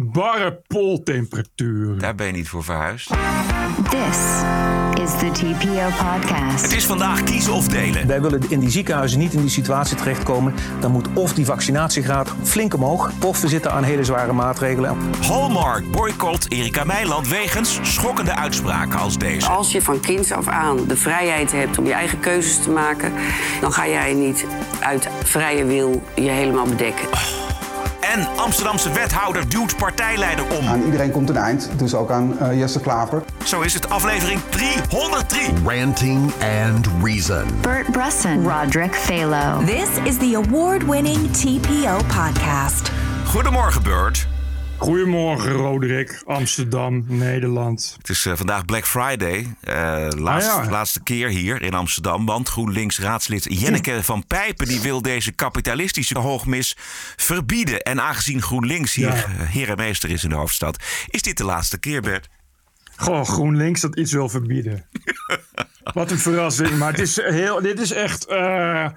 barre pooltemperatuur. Daar ben je niet voor verhuisd. This is the TPO podcast. Het is vandaag kiezen of delen. Wij willen in die ziekenhuizen niet in die situatie terechtkomen. Dan moet of die vaccinatiegraad flink omhoog, of we zitten aan hele zware maatregelen. Hallmark boycott Erika Meiland wegens schokkende uitspraken als deze. Als je van kinds af aan de vrijheid hebt om je eigen keuzes te maken, dan ga jij niet uit vrije wil je helemaal bedekken. En Amsterdamse wethouder duwt partijleider om. Aan iedereen komt een eind, dus ook aan uh, Jesse Klaver. Zo is het aflevering 303. Ranting and Reason. Bert Bresson, Roderick Phalo. This is the award-winning TPO podcast. Goedemorgen, Bert. Goedemorgen, Roderick. Amsterdam, Nederland. Het is uh, vandaag Black Friday. Uh, laatst, ah, ja. Laatste keer hier in Amsterdam. Want GroenLinks-raadslid Jenneke van Pijpen... die wil deze kapitalistische hoogmis verbieden. En aangezien GroenLinks hier ja. herenmeester is in de hoofdstad... is dit de laatste keer, Bert. Goh, GroenLinks dat iets wil verbieden. Wat een verrassing. Maar het is heel, dit is echt... Uh,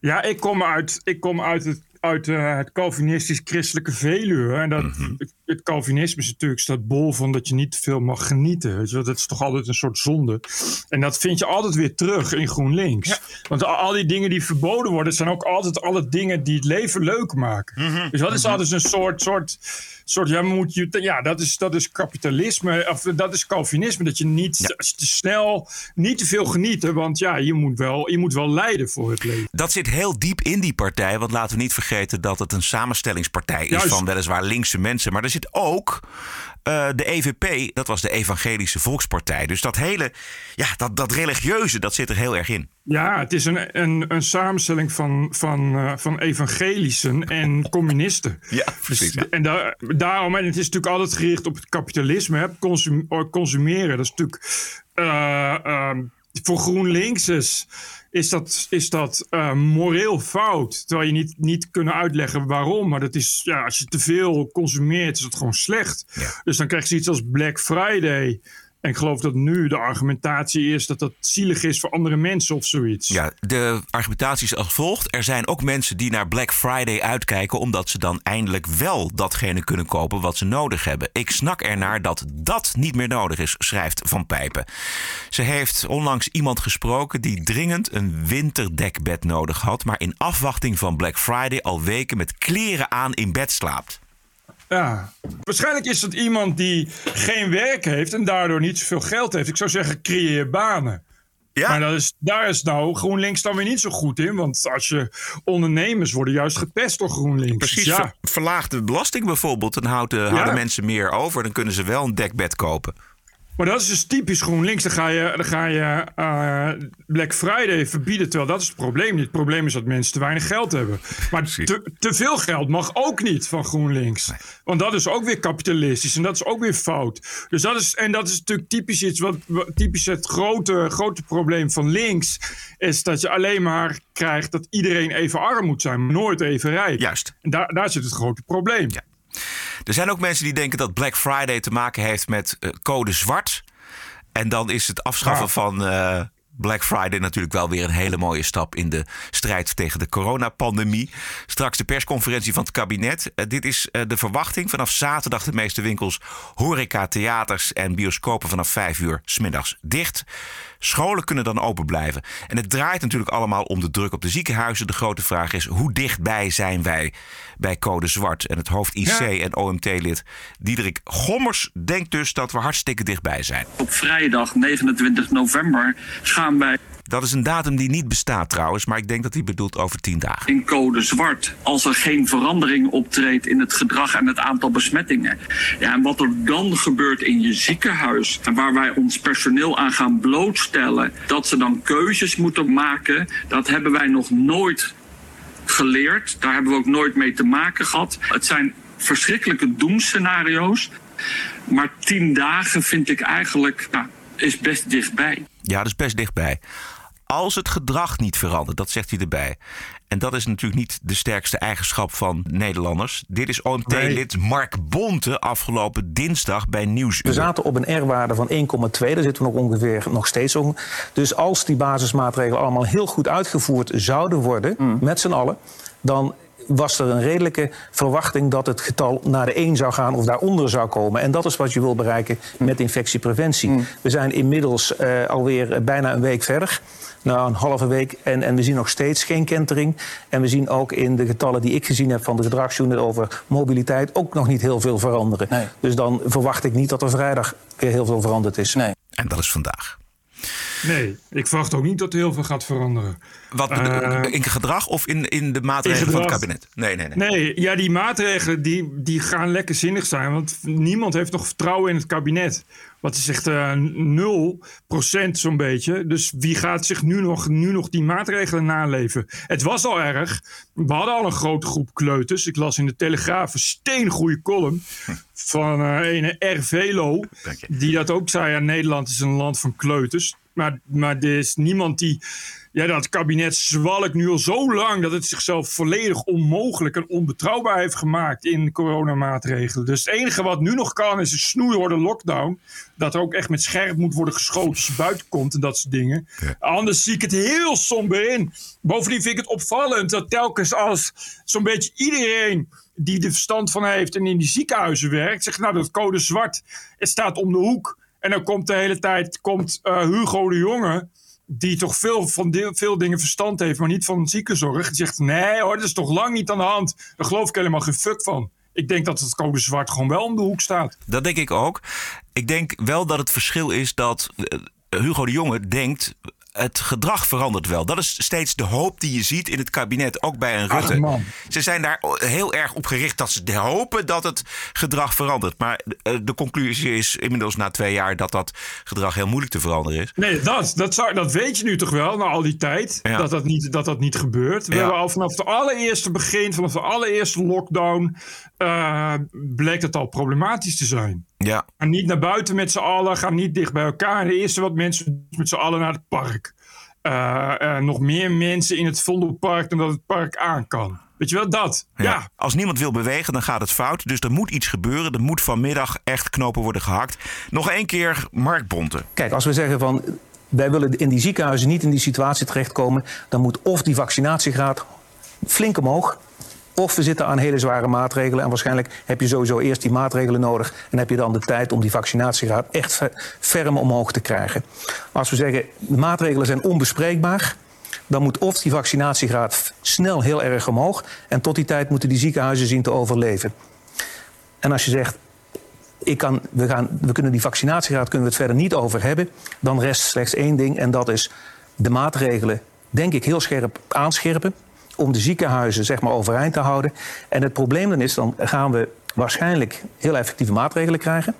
ja, ik kom uit, ik kom uit het uit uh, het Calvinistisch-christelijke Veluwe. En dat, mm -hmm. Het, Calvinisme is natuurlijk staat bol van dat je niet te veel mag genieten. Weet je? Dat is toch altijd een soort zonde. En dat vind je altijd weer terug in GroenLinks. Ja. Want al die dingen die verboden worden, zijn ook altijd alle dingen die het leven leuk maken. Mm -hmm. Dus dat is altijd een soort, soort, soort ja, moet je, ja dat, is, dat is kapitalisme, of dat is Calvinisme. Dat je niet ja. te snel, niet te veel genieten. Want ja, je moet, wel, je moet wel lijden voor het leven. Dat zit heel diep in die partij. Want laten we niet vergeten dat het een samenstellingspartij is Juist. van weliswaar linkse mensen. Maar er zit ook uh, de EVP, dat was de Evangelische Volkspartij. Dus dat hele, ja, dat, dat religieuze, dat zit er heel erg in. Ja, het is een, een, een samenstelling van, van, uh, van evangelischen en communisten. Ja, precies. Ja. En da daarom, en het is natuurlijk altijd gericht op het kapitalisme, hè, consum consumeren. Dat is natuurlijk uh, voor GroenLinks is dat, is dat uh, moreel fout. Terwijl je niet, niet kunnen uitleggen waarom. Maar dat is, ja, als je te veel consumeert, is dat gewoon slecht. Ja. Dus dan krijg je iets als Black Friday. En ik geloof dat nu de argumentatie is dat dat zielig is voor andere mensen of zoiets. Ja, de argumentatie is als volgt. Er zijn ook mensen die naar Black Friday uitkijken... omdat ze dan eindelijk wel datgene kunnen kopen wat ze nodig hebben. Ik snak ernaar dat dat niet meer nodig is, schrijft Van Pijpen. Ze heeft onlangs iemand gesproken die dringend een winterdekbed nodig had... maar in afwachting van Black Friday al weken met kleren aan in bed slaapt. Ja, waarschijnlijk is het iemand die geen werk heeft en daardoor niet zoveel geld heeft. Ik zou zeggen, creëer banen. Ja. Maar dat is, daar is nou GroenLinks dan weer niet zo goed in. Want als je ondernemers worden juist gepest door GroenLinks. Precies, ja. ver, verlaag de belasting bijvoorbeeld. Dan houden, ja. houden mensen meer over. Dan kunnen ze wel een dekbed kopen. Maar dat is dus typisch GroenLinks. Dan ga je, dan ga je uh, Black Friday verbieden. Terwijl dat is het probleem niet. Het probleem is dat mensen te weinig geld hebben. Maar te, te veel geld mag ook niet van GroenLinks. Want dat is ook weer kapitalistisch. En dat is ook weer fout. Dus dat is, en dat is natuurlijk typisch iets wat, wat typisch het grote, grote probleem van links. Is dat je alleen maar krijgt dat iedereen even arm moet zijn. Maar nooit even rijk. Juist. En daar, daar zit het grote probleem. Ja. Er zijn ook mensen die denken dat Black Friday te maken heeft met uh, code zwart. En dan is het afschaffen ah. van uh, Black Friday natuurlijk wel weer een hele mooie stap in de strijd tegen de coronapandemie. Straks de persconferentie van het kabinet. Uh, dit is uh, de verwachting. Vanaf zaterdag de meeste winkels, horeca, theaters en bioscopen vanaf 5 uur smiddags dicht. Scholen kunnen dan open blijven. En het draait natuurlijk allemaal om de druk op de ziekenhuizen. De grote vraag is: hoe dichtbij zijn wij bij Code Zwart? En het hoofd IC ja. en OMT-lid Diederik Gommers denkt dus dat we hartstikke dichtbij zijn. Op vrijdag 29 november gaan wij dat is een datum die niet bestaat trouwens, maar ik denk dat hij bedoelt over tien dagen. In code zwart, als er geen verandering optreedt in het gedrag en het aantal besmettingen. Ja, en wat er dan gebeurt in je ziekenhuis en waar wij ons personeel aan gaan blootstellen, dat ze dan keuzes moeten maken, dat hebben wij nog nooit geleerd. Daar hebben we ook nooit mee te maken gehad. Het zijn verschrikkelijke doemscenario's. Maar tien dagen vind ik eigenlijk, nou, is best dichtbij. Ja, dat is best dichtbij. Als het gedrag niet verandert, dat zegt hij erbij. En dat is natuurlijk niet de sterkste eigenschap van Nederlanders. Dit is OMT-lid nee. Mark Bonte afgelopen dinsdag bij Nieuwsuur. We zaten op een R-waarde van 1,2. Daar zitten we nog ongeveer nog steeds op. Dus als die basismaatregelen allemaal heel goed uitgevoerd zouden worden, mm. met z'n allen, dan was er een redelijke verwachting dat het getal naar de 1 zou gaan of daaronder zou komen. En dat is wat je wil bereiken met infectiepreventie. Mm. We zijn inmiddels uh, alweer bijna een week verder. Nou, een halve week. En, en we zien nog steeds geen kentering. En we zien ook in de getallen die ik gezien heb van de gedragsunit over mobiliteit ook nog niet heel veel veranderen. Nee. Dus dan verwacht ik niet dat er vrijdag weer heel veel veranderd is. Nee. En dat is vandaag. Nee, ik verwacht ook niet dat er heel veel gaat veranderen. Wat Uh, in gedrag of in, in de maatregelen in van het kabinet? Nee, nee, nee. Nee, ja, die maatregelen die, die gaan lekker zinnig zijn. Want niemand heeft nog vertrouwen in het kabinet. Wat is echt uh, 0% zo'n beetje. Dus wie gaat zich nu nog, nu nog die maatregelen naleven? Het was al erg. We hadden al een grote groep kleuters. Ik las in de Telegraaf een steengoede column van uh, een RVLO. Die dat ook zei, ja, Nederland is een land van kleuters. Maar, maar er is niemand die... Ja, dat kabinet zwalkt nu al zo lang dat het zichzelf volledig onmogelijk en onbetrouwbaar heeft gemaakt in coronamaatregelen. Dus het enige wat nu nog kan is een snoeiharde lockdown. Dat er ook echt met scherp moet worden geschoten buiten komt en dat soort dingen. Ja. Anders zie ik het heel somber in. Bovendien vind ik het opvallend dat telkens als zo'n beetje iedereen die er verstand van heeft en in die ziekenhuizen werkt, zegt nou dat code zwart, het staat om de hoek. En dan komt de hele tijd komt, uh, Hugo de Jonge die toch veel van veel dingen verstand heeft, maar niet van ziekenzorg. Die zegt, nee hoor, dat is toch lang niet aan de hand. Daar geloof ik helemaal geen fuck van. Ik denk dat het code zwart gewoon wel om de hoek staat. Dat denk ik ook. Ik denk wel dat het verschil is dat Hugo de Jonge denkt... Het gedrag verandert wel. Dat is steeds de hoop die je ziet in het kabinet, ook bij een Rutte. Ach, ze zijn daar heel erg op gericht dat ze hopen dat het gedrag verandert. Maar de conclusie is inmiddels na twee jaar dat dat gedrag heel moeilijk te veranderen is. Nee, dat, dat, zou, dat weet je nu toch wel, na al die tijd, ja. dat, dat, niet, dat dat niet gebeurt. We ja. hebben al vanaf de allereerste begin, vanaf de allereerste lockdown, uh, bleek het al problematisch te zijn. Ja. Ga niet naar buiten met z'n allen, ga niet dicht bij elkaar. De eerste wat mensen met z'n allen naar het park. Uh, uh, nog meer mensen in het Vondelpark dan dat het park aan kan. Weet je wel, dat. Ja. ja. Als niemand wil bewegen, dan gaat het fout. Dus er moet iets gebeuren. Er moet vanmiddag echt knopen worden gehakt. Nog één keer Mark Bonte. Kijk, als we zeggen van... wij willen in die ziekenhuizen niet in die situatie terechtkomen... dan moet of die vaccinatiegraad flink omhoog... Of we zitten aan hele zware maatregelen. En waarschijnlijk heb je sowieso eerst die maatregelen nodig. En heb je dan de tijd om die vaccinatiegraad echt ferm omhoog te krijgen. Als we zeggen de maatregelen zijn onbespreekbaar. Dan moet of die vaccinatiegraad snel heel erg omhoog. En tot die tijd moeten die ziekenhuizen zien te overleven. En als je zegt. Ik kan, we, gaan, we kunnen die vaccinatiegraad kunnen we het verder niet over hebben. Dan rest slechts één ding. En dat is de maatregelen, denk ik, heel scherp aanscherpen om de ziekenhuizen zeg maar, overeind te houden. En het probleem dan is, dan gaan we waarschijnlijk heel effectieve maatregelen krijgen.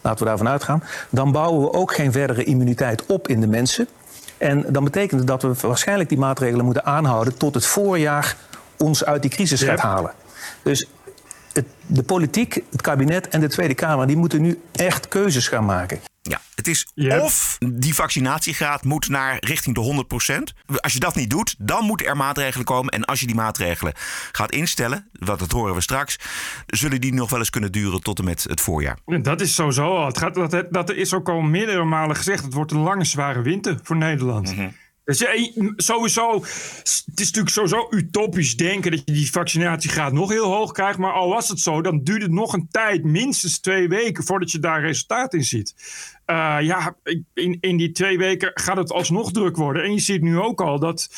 Laten we daarvan uitgaan. Dan bouwen we ook geen verdere immuniteit op in de mensen. En dan betekent het dat we waarschijnlijk die maatregelen moeten aanhouden tot het voorjaar ons uit die crisis gaat halen. Dus het, de politiek, het kabinet en de Tweede Kamer, die moeten nu echt keuzes gaan maken. Het is yep. of die vaccinatiegraad moet naar richting de 100%. Als je dat niet doet, dan moeten er maatregelen komen. En als je die maatregelen gaat instellen, wat dat horen we straks, zullen die nog wel eens kunnen duren tot en met het voorjaar. Dat is sowieso al. Het gaat, dat, dat is ook al meerdere malen gezegd. Het wordt een lange, zware winter voor Nederland. Mm -hmm. Dus je, sowieso, het is natuurlijk sowieso utopisch denken dat je die vaccinatiegraad nog heel hoog krijgt. Maar al was het zo, dan duurt het nog een tijd, minstens twee weken, voordat je daar resultaat in ziet. Uh, ja, in, in die twee weken gaat het alsnog druk worden. En je ziet nu ook al dat,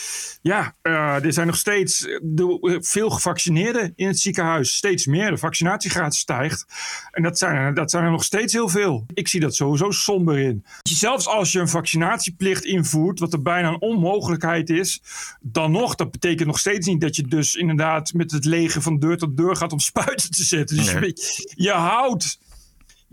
ja, uh, er zijn nog steeds de, veel gevaccineerden in het ziekenhuis. Steeds meer. De vaccinatiegraad stijgt. En dat zijn, dat zijn er nog steeds heel veel. Ik zie dat sowieso somber in. Zelfs als je een vaccinatieplicht invoert, wat er bijna een onmogelijkheid is, dan nog, dat betekent nog steeds niet dat je dus inderdaad met het leger van deur tot deur gaat om spuiten te zetten. Dus nee. je, je houdt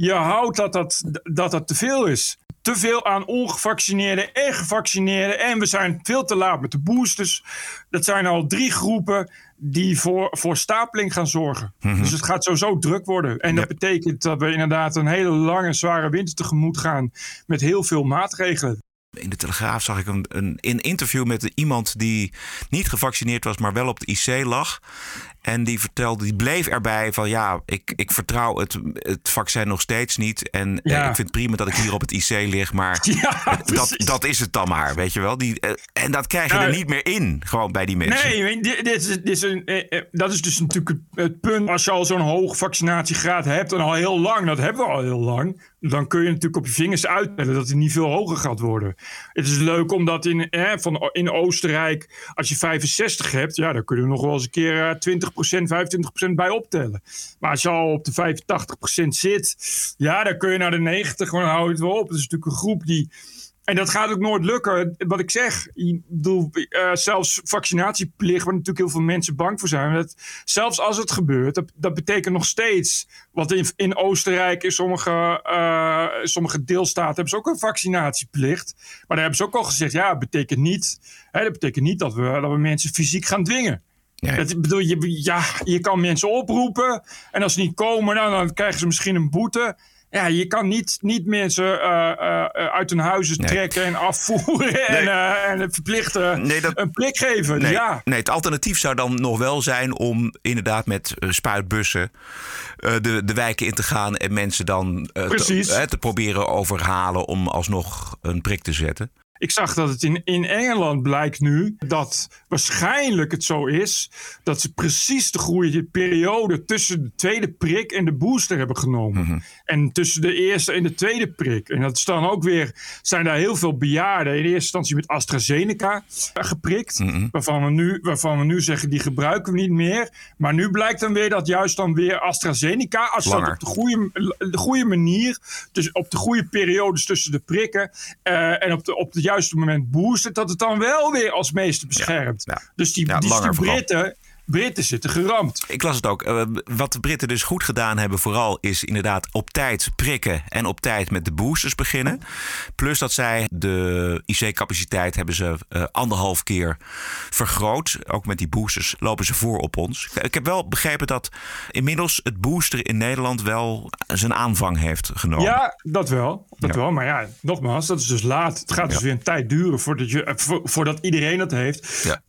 je houdt dat dat, dat dat te veel is. Te veel aan ongevaccineerden en gevaccineerden. En we zijn veel te laat met de boosters. Dat zijn al drie groepen die voor, voor stapeling gaan zorgen. Mm -hmm. Dus het gaat sowieso druk worden. En dat betekent dat we inderdaad een hele lange, zware winter tegemoet gaan. Met heel veel maatregelen. In de Telegraaf zag ik een, een, een interview met iemand die niet gevaccineerd was, maar wel op de IC lag. En die vertelde, die bleef erbij van ja, ik, ik vertrouw het, het vaccin nog steeds niet. En eh, ik vind het prima dat ik hier op het IC lig, maar Ja, dat, dat is het dan maar, weet je wel. Die, eh, en dat krijg je Nou, er niet meer in, gewoon bij die mensen. Nee, dit, dit is, dit is een, eh, dat is dus natuurlijk het punt. Als je al zo'n hoog vaccinatiegraad hebt, en al heel lang, dat hebben we al heel lang, dan kun je natuurlijk op je vingers uittellen dat het niet veel hoger gaat worden. Het is leuk omdat in, hè, van, in Oostenrijk, als je 65 hebt, ja, dan kun je er nog wel eens een keer eh, 20%, 25% bij optellen. Maar als je al op de 85% zit, ja, dan kun je naar de 90, maar dan hou je het wel op. Het is natuurlijk een groep die. En dat gaat ook nooit lukken. Wat ik zeg, ik bedoel, eh, zelfs vaccinatieplicht, waar natuurlijk heel veel mensen bang voor zijn. Dat, zelfs als het gebeurt, dat, dat betekent nog steeds. Want in, in Oostenrijk, in sommige, eh, sommige deelstaten, hebben ze ook een vaccinatieplicht. Maar daar hebben ze ook al gezegd, ja, dat betekent niet, hè, dat, betekent niet dat, we, dat we mensen fysiek gaan dwingen. Nee. Dat, bedoel, je, ja, je kan mensen oproepen. En als ze niet komen, dan, dan krijgen ze misschien een boete. Ja, je kan niet, niet mensen eh, eh, eh, uit hun huizen Nee. trekken en afvoeren en, en verplichten Nee, dat- een prik geven. Nee, Ja, nee, het alternatief zou dan nog wel zijn om inderdaad met spuitbussen de, de wijken in te gaan en mensen dan te, te proberen overhalen om alsnog een prik te zetten. Ik zag dat het in, in Engeland blijkt nu dat waarschijnlijk het zo is dat ze precies de goede periode tussen de tweede prik en de booster hebben genomen. Mhm. En tussen de eerste en de tweede prik. En dat is dan ook weer, zijn daar heel veel bejaarden in eerste instantie met AstraZeneca geprikt. Mhm. waarvan, we nu, waarvan we nu zeggen die gebruiken we niet meer. Maar nu blijkt dan weer dat juist dan weer AstraZeneca, als je dat Langer. op de goede, de goede manier, dus op de goede periodes tussen de prikken eh, en op, de, op het juiste moment boosten, dat het dan wel weer als meeste beschermt. ja. Dus die, die. Britten, Britten zitten geramd. Ik las het ook. eh, wat de Britten dus goed gedaan hebben, vooral is inderdaad op tijd prikken en op tijd met de boosters beginnen. Plus dat zij de IC-capaciteit hebben ze eh, anderhalf keer vergroot. Ook met die boosters lopen ze voor op ons. Ik heb wel begrepen dat inmiddels het booster in Nederland wel zijn aanvang heeft genomen. Ja, dat wel. Dat Ja. wel. Maar ja, nogmaals, dat is dus laat. Het gaat dus weer een tijd duren voordat, je, eh, vo- voordat iedereen dat heeft. Ja.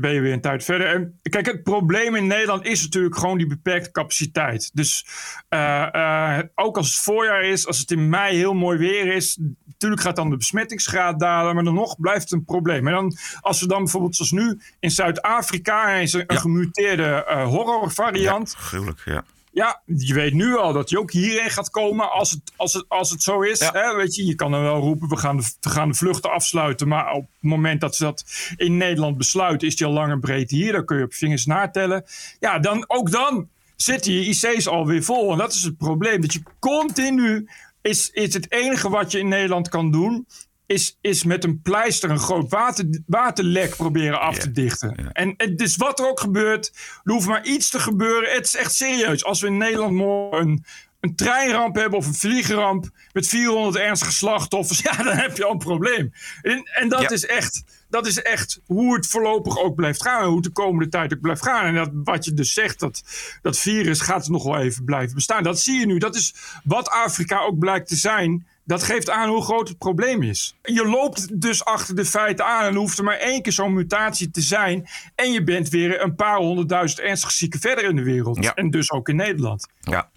Ben je weer een tijd verder. En kijk, het probleem in Nederland is natuurlijk gewoon die beperkte capaciteit. Dus eh, eh, ook als het voorjaar is, als het in mei heel mooi weer is. Natuurlijk gaat dan de besmettingsgraad dalen, maar dan nog blijft het een probleem. En dan, als we dan bijvoorbeeld zoals nu in Zuid-Afrika is er een Ja. gemuteerde eh, horrorvariant. Ja, gruwelijk, ja. Ja, je weet nu al dat hij ook hierheen gaat komen als het, als het, als het zo is. Ja. Hè? Weet je, je kan dan wel roepen, we gaan, de, we gaan de vluchten afsluiten. Maar op het moment dat ze dat in Nederland besluiten, is die al lang en breed hier. Dan kun je op je vingers natellen. Ja, dan, ook dan zitten je IC's alweer vol. En dat is het probleem. Dat je continu, is, is het enige wat je in Nederland kan doen... Is, is met een pleister een groot water, waterlek proberen af te dichten. En het is wat er ook gebeurt. Er hoeft maar iets te gebeuren. Het is echt serieus. Als we in Nederland morgen een, een treinramp hebben of een vliegramp met 400 ernstige slachtoffers, ja, dan heb je al een probleem. En, en dat, Ja. is echt, dat is echt hoe het voorlopig ook blijft gaan. En hoe het de komende tijd ook blijft gaan. En dat, wat je dus zegt, dat, dat virus gaat nog wel even blijven bestaan. Dat zie je nu. Dat is wat Afrika ook blijkt te zijn. Dat geeft aan hoe groot het probleem is. Je loopt dus achter de feiten aan en er hoeft er maar één keer zo'n mutatie te zijn. En je bent weer een paar honderdduizend ernstig zieken verder in de wereld. Ja. En dus ook in Nederland. ja.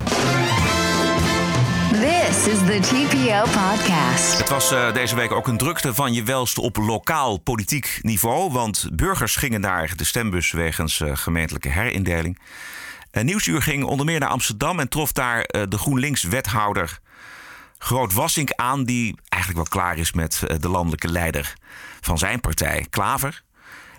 This is the TPO podcast. Het was eh, deze week ook een drukte van je welst op lokaal politiek niveau. Want burgers gingen naar de stembus wegens eh, gemeentelijke herindeling. Een Nieuwsuur ging onder meer naar Amsterdam en trof daar eh, de GroenLinks-wethouder Groot Wassink aan. Die eigenlijk wel klaar is met eh, de landelijke leider van zijn partij, Klaver.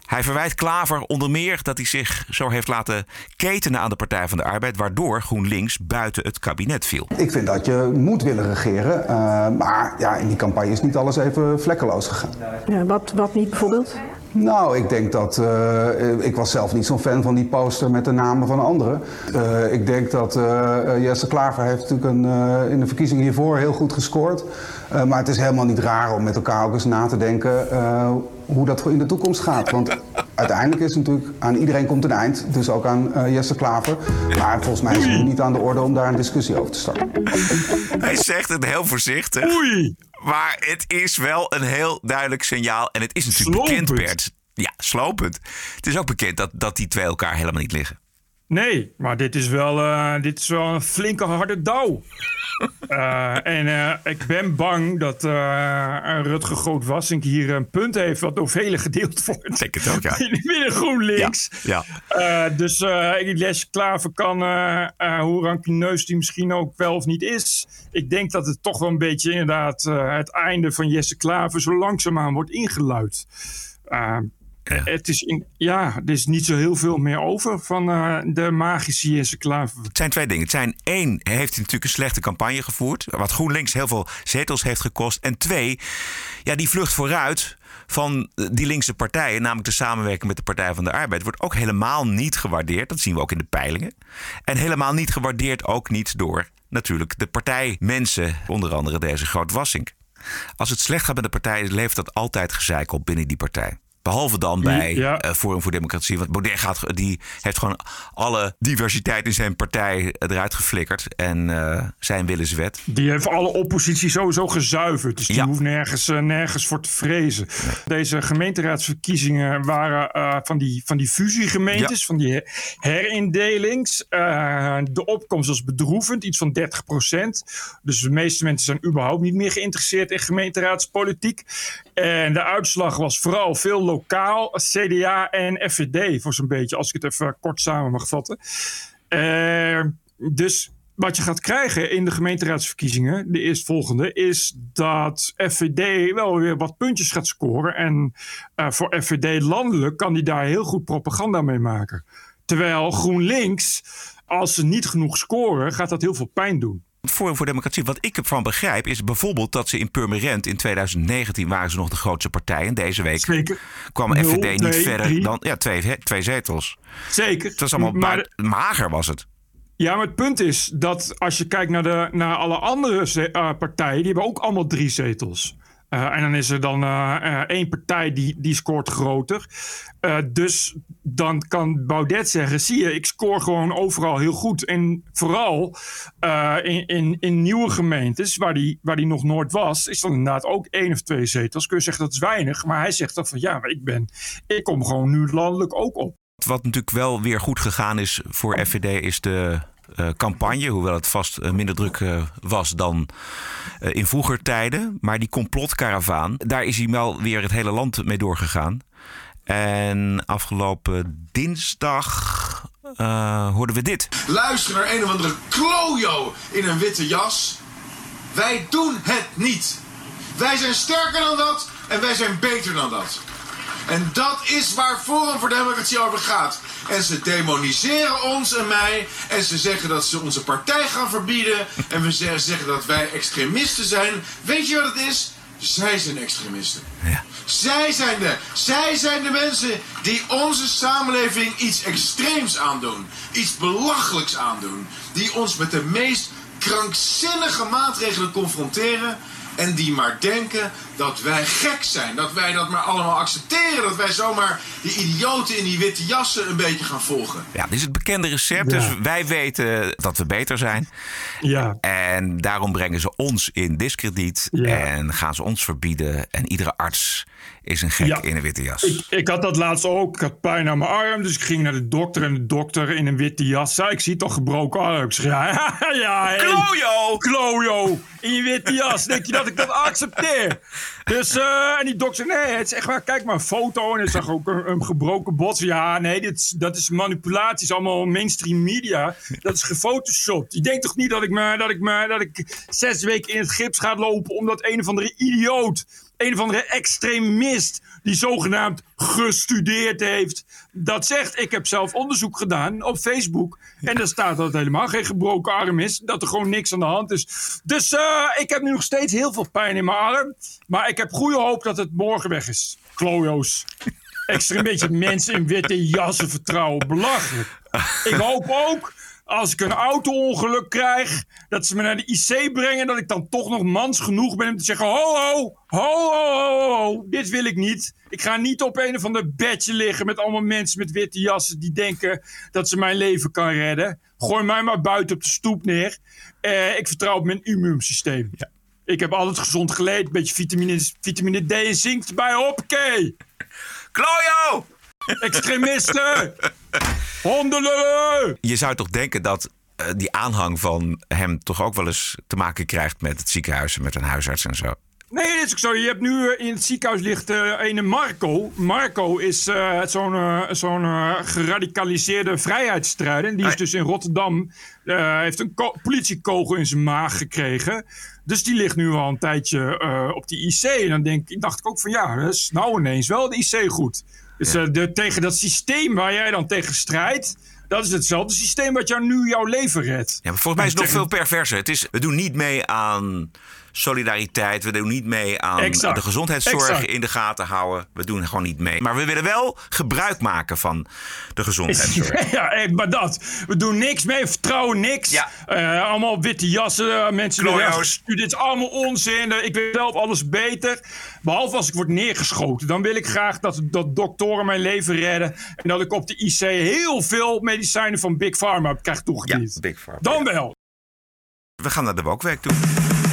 Hij verwijt Klaver onder meer dat hij zich zo heeft laten ketenen aan de Partij van de Arbeid. Waardoor GroenLinks buiten het kabinet viel. Ik vind dat je moet willen regeren. eh, maar ja, in die campagne is niet alles even vlekkeloos gegaan. Ja, wat, wat niet bijvoorbeeld? Nou, ik denk dat. eh, ik was zelf niet zo'n fan van die poster met de namen van anderen. Eh, ik denk dat eh, Jesse Klaver heeft natuurlijk een, eh, in de verkiezingen hiervoor heel goed gescoord. Eh, maar het is helemaal niet raar om met elkaar ook eens na te denken eh, hoe dat in de toekomst gaat. Want uiteindelijk is het natuurlijk aan iedereen komt een eind. Dus ook aan eh, Jesse Klaver. Maar volgens mij is het nu niet aan de orde om daar een discussie over te starten. Hij zegt het heel voorzichtig. Oei! Maar het is wel een heel duidelijk signaal. En het is natuurlijk Slopend. bekend, Bert. Ja, slopend. Het is ook bekend dat, dat die twee elkaar helemaal niet liggen. Nee, maar dit is wel, eh, dit is wel een flinke harde douw. Eh, en eh, ik ben bang dat Rutger Groot-Wassink hier een punt heeft wat door velen gedeeld wordt. Denk het ook, ja. Binnen GroenLinks. Ja. Eh, dus die Les Klaver kan, hoe rancuneus die misschien ook wel of niet is. Ik denk dat het toch wel een beetje inderdaad het einde van Jesse Klaver zo langzaamaan wordt ingeluid. Het is in, ja, er is niet zo heel veel meer over van eh, de magische Jesse Klaver. Het zijn twee dingen. Het zijn één, hij heeft natuurlijk een slechte campagne gevoerd. Wat GroenLinks heel veel zetels heeft gekost. En twee, ja, die vlucht vooruit van die linkse partijen, namelijk de samenwerking met de Partij van de Arbeid, wordt ook helemaal niet gewaardeerd. Dat zien we ook in de peilingen. En helemaal niet gewaardeerd ook niet door natuurlijk de partijmensen, onder andere deze Groot Wassink. Als het slecht gaat met de partij, levert dat altijd gezeik op binnen die partij. Behalve dan bij Ja. eh, Forum voor Democratie. Want Baudet gaat, die heeft gewoon alle diversiteit in zijn partij eruit geflikkerd. En eh, zijn willenswet. Die heeft alle oppositie sowieso gezuiverd. Dus die Ja. hoeft nergens, eh, nergens voor te vrezen. Deze gemeenteraadsverkiezingen waren van, die, van die fusiegemeentes, Ja. van die her- herindelings. De opkomst was bedroevend, iets van 30% Dus de meeste mensen zijn überhaupt niet meer geïnteresseerd in gemeenteraadspolitiek. En de uitslag was vooral veel lokaal, CDA en FVD voor zo'n beetje, als ik het even kort samen mag vatten. Eh, dus wat je gaat krijgen in de gemeenteraadsverkiezingen, de eerstvolgende, is dat FVD wel weer wat puntjes gaat scoren. En eh, voor FVD landelijk kan die daar heel goed propaganda mee maken. Terwijl GroenLinks, als ze niet genoeg scoren, gaat dat heel veel pijn doen. Forum voor Democratie, wat ik ervan begrijp, is bijvoorbeeld dat ze in Purmerend in 2019 waren ze nog de grootste partij. En deze week Zeker. kwam FVD niet verder dan ja, twee, twee zetels. Zeker. Het was allemaal Maar mager was het. Ja, maar het punt is dat als je kijkt naar, de, naar alle andere eh, partijen, die hebben ook allemaal drie zetels. Eh, en dan is er dan eh, eh, één partij die, die scoort groter. Dus dan kan Baudet zeggen: zie je, ik scoor gewoon overal heel goed. En vooral in, in, in nieuwe gemeentes, waar die, waar die nog nooit was, is dan inderdaad ook één of twee zetels. Kun je zeggen dat is weinig. Maar hij zegt dan van ja, maar ik, ben, ik kom gewoon nu landelijk ook op. Wat natuurlijk wel weer goed gegaan is voor FVD is de campagne. Hoewel het vast eh, minder druk eh, was dan eh, in vroeger tijden. Maar die complotkaravaan, daar is hij wel weer het hele land mee doorgegaan. En afgelopen dinsdag eh, hoorden we dit. Luister naar een of andere klojo in een witte jas. Wij doen het niet. Wij zijn sterker dan dat en wij zijn beter dan dat. En dat is waar Forum voor Democratie over gaat. En ze demoniseren ons en mij. En ze zeggen dat ze onze partij gaan verbieden. En we ze- zeggen dat wij extremisten zijn. Weet je wat het is? Zij zijn extremisten. Zij zijn de, zij zijn de mensen die onze samenleving iets extreems aandoen. Iets belachelijks aandoen. Die ons met de meest krankzinnige maatregelen confronteren. En die maar denken dat wij gek zijn. Dat wij dat maar allemaal accepteren. Dat wij zomaar die idioten in die witte jassen een beetje gaan volgen. Ja, dit is het bekende recept. Ja. Dus wij weten dat we beter zijn. Ja. En daarom brengen ze ons in diskrediet. Ja. En gaan ze ons verbieden. En iedere arts is een gek Ja. in een witte jas. Ik, ik had dat laatst ook. Ik had pijn aan mijn arm. Dus ik ging naar de dokter. En de dokter in een witte jas zei: Ik zie toch gebroken arm. Ik zeg: Ja, ja. hey. Klojo! Klojo! In je witte jas. Denk je dat ik dat accepteer? Dus, eh, en die dokter zei: Nee, het is echt waar. Kijk maar een foto. En hij zag ook een, een gebroken bot. Ja, nee, dit, dat is manipulatie. Het is allemaal mainstream media. Dat is gefotoshopt. Je denkt toch niet dat ik, me, dat, ik me, dat ik zes weken in het gips ga lopen. omdat een of andere idioot een of andere extremist die zogenaamd gestudeerd heeft, dat zegt: Ik heb zelf onderzoek gedaan op Facebook. En daar staat dat het helemaal geen gebroken arm is. Dat er gewoon niks aan de hand is. Dus eh, ik heb nu nog steeds heel veel pijn in mijn arm. Maar ik heb goede hoop dat het morgen weg is. Klojo's. Extra een beetje mensen in witte jassen vertrouwen. Belachelijk. Ik hoop ook, als ik een auto-ongeluk krijg, dat ze me naar de IC brengen, dat ik dan toch nog mans genoeg ben om te zeggen: ho, ho, ho, ho, ho, dit wil ik niet. Ik ga niet op een of ander bedje liggen met allemaal mensen met witte jassen die denken dat ze mijn leven kan redden. Gooi mij maar buiten op de stoep neer. Eh, ik vertrouw op mijn immuunsysteem. Ik heb altijd gezond geleid. Een beetje vitamine, vitamine D en zink erbij. Hoppakee. Klojo! Extremisten! Hondenlullen! Je zou toch denken dat eh, die aanhang van hem toch ook wel eens te maken krijgt met het ziekenhuis en met een huisarts en zo. Nee, dat is ook zo. Je hebt nu eh, in het ziekenhuis ligt eh een Marco. Marco is eh, zo'n eh, zo'n eh, geradicaliseerde vrijheidsstrijder. Die is dus in Rotterdam. eh, heeft een ko- politiekogel in zijn maag gekregen. Dus die ligt nu al een tijdje eh, op die IC. En dan denk, ik- dacht ik ook van ja, dat is nou ineens wel de IC goed. Dus eh, de, tegen dat systeem waar jij dan tegen strijdt. Dat is hetzelfde systeem wat jou nu jouw leven redt. Ja, maar volgens mij is het nog veel perverser. Het is, we doen niet mee aan solidariteit. We doen niet mee aan Exact. de gezondheidszorg Exact. in de gaten houden. We doen gewoon niet mee. Maar we willen wel gebruik maken van de gezondheidszorg. Ja, maar dat. We doen niks mee, vertrouwen niks. Ja. Eh, allemaal witte jassen, eh, mensen die. Dit is allemaal onzin. Ik weet zelf alles beter. Behalve als ik word neergeschoten. Dan wil ik graag dat, dat doktoren mijn leven redden. En dat ik op de IC heel veel medicijnen van Big Pharma krijg toegediend. Ja, Big Pharma, Dan wel. We gaan naar de Wokweek toe.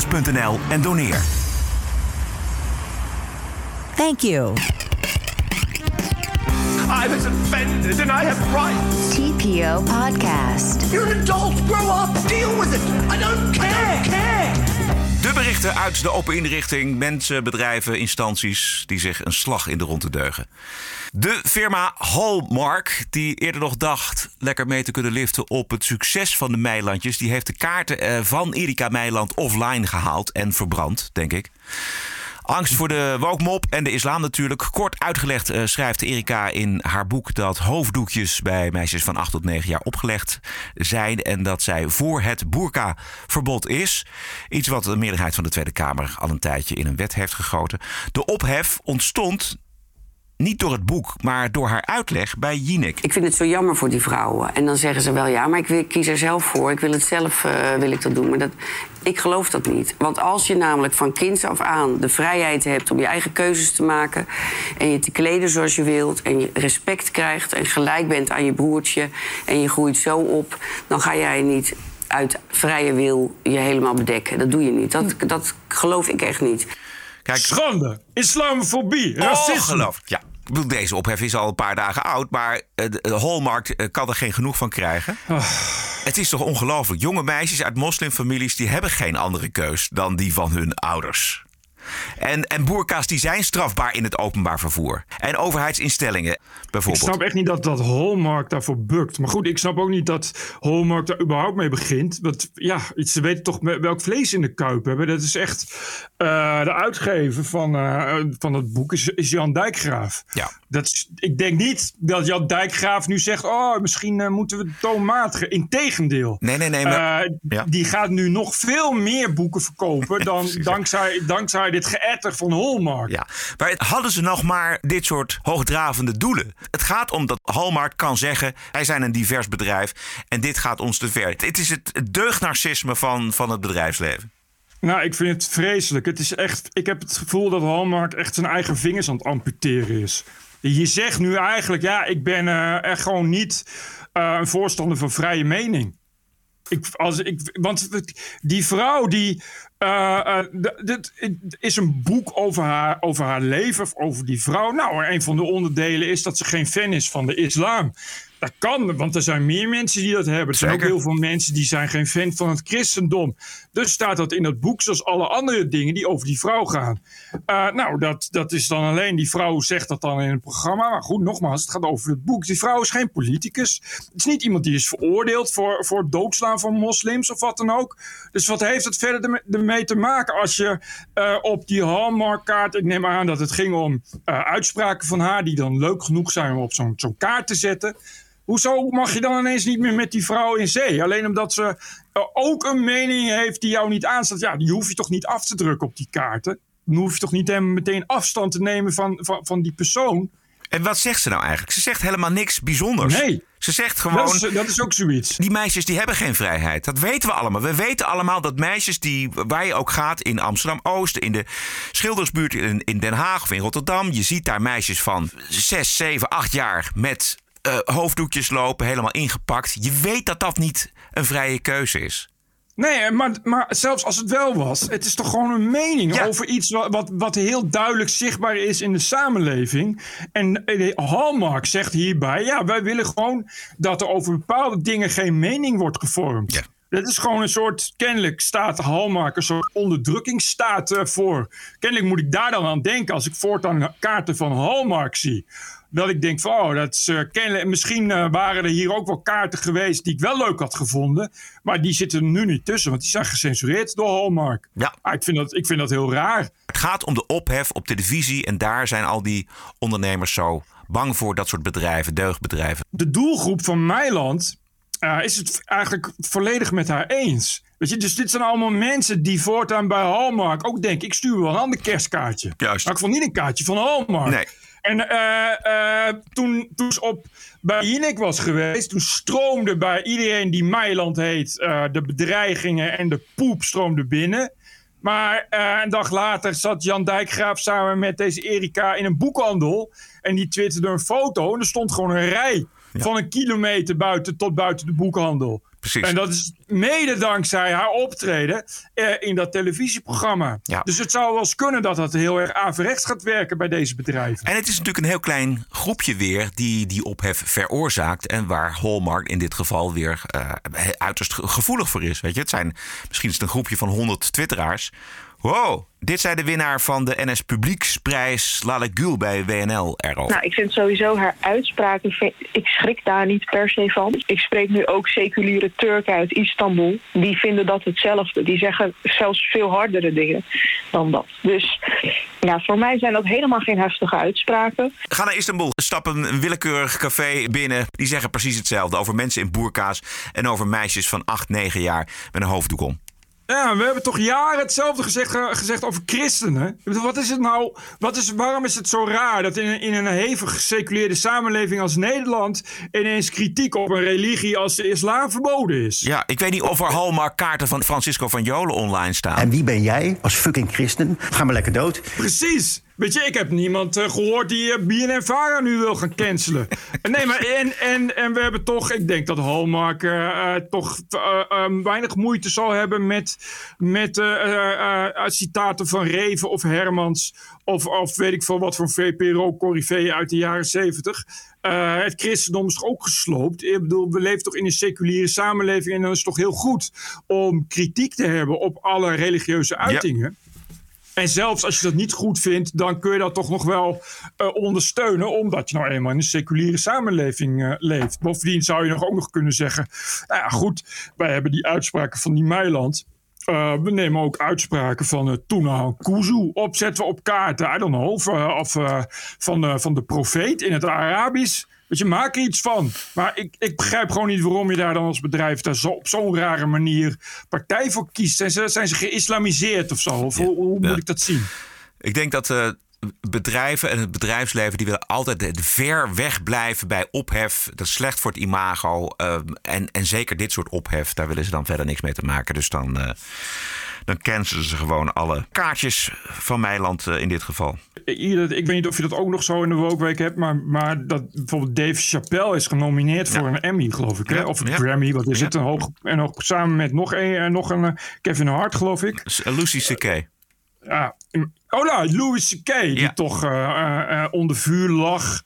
tpopodcast.nl en doneer. Thank you. I was offended and I have rights. TPO Podcast. You're an adult. Grow up. Deal with it. I don't care. care. De berichten uit de open inrichting, mensen, bedrijven, instanties die zich een slag in de ronde deugen. De firma Hallmark, die eerder nog dacht lekker mee te kunnen liften op het succes van de Meilandjes, die heeft de kaarten eh, van Erika Meiland offline gehaald en verbrand, denk ik. Angst voor de wookmop en de islam natuurlijk. Kort uitgelegd eh, schrijft Erika in haar boek dat hoofddoekjes bij meisjes van 8 tot 9 jaar opgelegd zijn. En dat zij voor het boerka-verbod is. Iets wat de meerderheid van de Tweede Kamer al een tijdje in een wet heeft gegoten. De ophef ontstond niet door het boek, maar door haar uitleg bij Jinek. Ik vind het zo jammer voor die vrouwen. En dan zeggen ze wel, ja, maar ik wil- kies er zelf voor. Ik wil het zelf eh, wil ik dat doen. Maar dat, ik geloof dat niet. Want als je namelijk van kinds af aan de vrijheid hebt om je eigen keuzes te maken... en je te kleden zoals je wilt en je respect krijgt... en gelijk bent aan je broertje en je groeit zo op... dan ga jij niet uit vrije wil je helemaal bedekken. Dat doe je niet. Dat, dat geloof ik echt niet. Kijk, Schande, islamofobie, racisme. Ongelooflijk. Ja. Ik bedoel, deze ophef is al een paar dagen oud, maar eh, de Hallmark eh, kan er geen genoeg van krijgen. Het is toch ongelooflijk. Jonge meisjes uit moslimfamilies die hebben geen andere keus dan die van hun ouders. En, en boerka's die zijn strafbaar in het openbaar vervoer. En overheidsinstellingen Ik bijvoorbeeld. snap echt niet dat, dat Hallmark daarvoor bukt. Maar goed, ik snap ook niet dat Hallmark daar überhaupt mee begint. Want ja, ze weten toch welk vlees in de kuip hebben. Dat is echt... eh, de uitgever van, eh, van het boek is, is Jan Dijkgraaf. Ja. Dat is, ik denk niet dat Jan Dijkgraaf nu zegt... oh, misschien eh, moeten we toonmatigen. Integendeel. Nee, nee, nee. Maar, ja. Die gaat nu nog veel meer boeken verkopen... dan dankzij, dankzij dit geëtter van Hallmark. Ja, maar hadden ze nog maar dit soort hoogdravende doelen? Het gaat om dat Hallmark kan zeggen: wij zijn een divers bedrijf en dit gaat ons te ver. Het is het deugdnarcisme van, van het bedrijfsleven. Nou, ik vind het vreselijk. Het is echt, ik heb het gevoel dat Hallmark echt zijn eigen vingers aan het amputeren is. Je zegt nu eigenlijk, ja, ik ben eh, echt gewoon niet eh, een voorstander van vrije mening. Ik, als ik, want die vrouw die. Eh, eh, dit is een boek over haar, over haar leven, over die vrouw. Nou, een van de onderdelen is dat ze geen fan is van de islam. Dat kan, want er zijn meer mensen die dat hebben. Er zijn ook heel veel mensen die zijn geen fan van het christendom. Dus staat dat in dat boek, zoals alle andere dingen die over die vrouw gaan. Eh, nou, dat, dat is dan alleen, die vrouw zegt dat dan in het programma. Maar goed, nogmaals, het gaat over het boek. Die vrouw is geen politicus. Het is niet iemand die is veroordeeld voor, voor het doodslaan van moslims of wat dan ook. Dus wat heeft het verder erme- ermee te maken als je eh, op die Hallmark-kaart... Ik neem aan dat het ging om eh, uitspraken van haar die dan leuk genoeg zijn om op zo'n zo'n kaart te zetten. Hoezo mag je dan ineens niet meer met die vrouw in zee? Alleen omdat ze eh, ook een mening heeft die jou niet aanstaat. Ja, die hoef je toch niet af te drukken op die kaarten? Dan hoef je toch niet hem meteen afstand te nemen van, van, van die persoon? En wat zegt ze nou eigenlijk? Ze zegt helemaal niks bijzonders. Nee. Ze zegt gewoon. Dat is, dat is ook zoiets. Die meisjes die hebben geen vrijheid. Dat weten we allemaal. We weten allemaal dat meisjes die, waar je ook gaat in Amsterdam Oost, in de Schildersbuurt in, in Den Haag of in Rotterdam. Je ziet daar meisjes van 6, 7, 8 jaar met uh, hoofddoekjes lopen, helemaal ingepakt. Je weet dat dat niet een vrije keuze is. Nee, maar, maar zelfs als het wel was, het is toch gewoon een mening over iets wat, wat, wat, heel duidelijk zichtbaar is in de samenleving. En Hallmark zegt hierbij, ja, wij willen gewoon dat er over bepaalde dingen geen mening wordt gevormd. Ja. Dat is gewoon een soort, kennelijk staat Hallmark een soort onderdrukkingsstaat uh, voor. Kennelijk moet ik daar dan aan denken als ik voortaan kaarten van Hallmark zie dat ik denk van, oh, dat is uh, kennelijk, misschien uh, waren er hier ook wel kaarten geweest die ik wel leuk had gevonden. Maar die zitten er nu niet tussen, want die zijn gecensureerd door Hallmark. Ja. Ah, ik, vind dat, ik vind dat heel raar. Het gaat om de ophef op televisie en daar zijn al die ondernemers zo bang voor, dat soort bedrijven, deugdbedrijven. De doelgroep van Meiland uh, is het eigenlijk volledig met haar eens. Weet je, dus dit zijn allemaal mensen die voortaan bij Hallmark ook denken: ik stuur wel een ander kerstkaartje. Juist. Maar ik vond niet een kaartje van Hallmark. Nee. En uh, uh, toen, toen ze op bij Jinek was geweest, toen stroomde bij iedereen die Meiland heet, uh, de bedreigingen en de poep stroomde binnen. Maar een dag later zat Jan Dijkgraaf samen met deze Erika in een boekhandel. En die twitterde een foto en er stond gewoon een rij ja. van een kilometer buiten tot buiten de boekhandel. Precies. En dat is mede dankzij haar optreden eh, in dat televisieprogramma. Ja. Dus het zou wel eens kunnen dat dat heel erg averechts gaat werken bij deze bedrijven. En het is natuurlijk een heel klein groepje weer die die ophef veroorzaakt. En waar Hallmark in dit geval weer uh, uiterst gevoelig voor is. Weet je? Het zijn, misschien is het een groepje van 100 twitteraars. Wow, dit zei de winnaar van de NS Publieksprijs Lale Gül bij WNL erover. Nou, ik vind sowieso haar uitspraken, ik schrik daar niet per se van. Ik spreek nu ook seculiere Turken uit Istanbul. Die vinden dat hetzelfde. Die zeggen zelfs veel hardere dingen dan dat. Dus ja, voor mij zijn dat helemaal geen heftige uitspraken. Ga naar Istanbul, stap een willekeurig café binnen. Die zeggen precies hetzelfde over mensen in boerka's en over meisjes van 8, 9 jaar met een hoofddoek om. Ja, we hebben toch jaren hetzelfde gezegd, gezegd over christenen. Wat is het nou? Wat is, waarom is het zo raar dat in, in een hevig geseculeerde samenleving als Nederland ineens kritiek op een religie als de islam verboden is? Ja, ik weet niet of er Hallmark kaarten van Francisco van Jolen online staan. En wie ben jij als fucking christen? Ga maar lekker dood. Precies. Weet je, ik heb niemand uh, gehoord die uh, BNN-Vara nu wil gaan cancelen. nee, maar en, en, en we hebben toch... Ik denk dat Hallmark uh, toch um, weinig moeite zal hebben met, met citaten van Reven of Hermans... Of, of weet ik veel wat voor VPRO-corriveeën uit de jaren zeventig. het christendom is toch ook gesloopt? Ik bedoel, we leven toch in een seculiere samenleving... en dan is het toch heel goed om kritiek te hebben op alle religieuze uitingen... Ja. En zelfs als je dat niet goed vindt, dan kun je dat toch nog wel uh, ondersteunen, omdat je nou eenmaal in een seculiere samenleving uh, leeft. Bovendien zou je nog ook nog kunnen zeggen: nou ja, goed, wij hebben die uitspraken van die Meiland. Uh, we nemen ook uitspraken van uh, Tuna Kuzu. Opzetten we op kaarten, I don't know, of, of van, van de profeet in het Arabisch. Weet je, maak er iets van. Maar ik, ik begrijp gewoon niet waarom je daar dan als bedrijf daar zo, op zo'n rare manier partij voor kiest. Zijn ze, zijn ze geïslamiseerd of zo? Of hoe, hoe moet ik dat zien? Ik denk dat uh, bedrijven en het bedrijfsleven die willen altijd ver weg blijven bij ophef. Dat is slecht voor het imago. Uh, en, en zeker dit soort ophef, daar willen ze dan verder niks mee te maken. Dus dan, uh, dan cancelen ze gewoon alle kaartjes van Meiland in dit geval. Ik weet niet of je dat ook nog zo in de Wookweek hebt, maar, maar dat bijvoorbeeld Dave Chappelle is genomineerd voor ja. een Emmy, geloof ik. Hè? Of een ja. Grammy, wat is het? Een hoog, en ook samen met nog een, nog een Kevin Hart, geloof ik. Lucy C.K. Ja, oh nou, Louis C.K. die ja. toch uh, uh, onder vuur lag.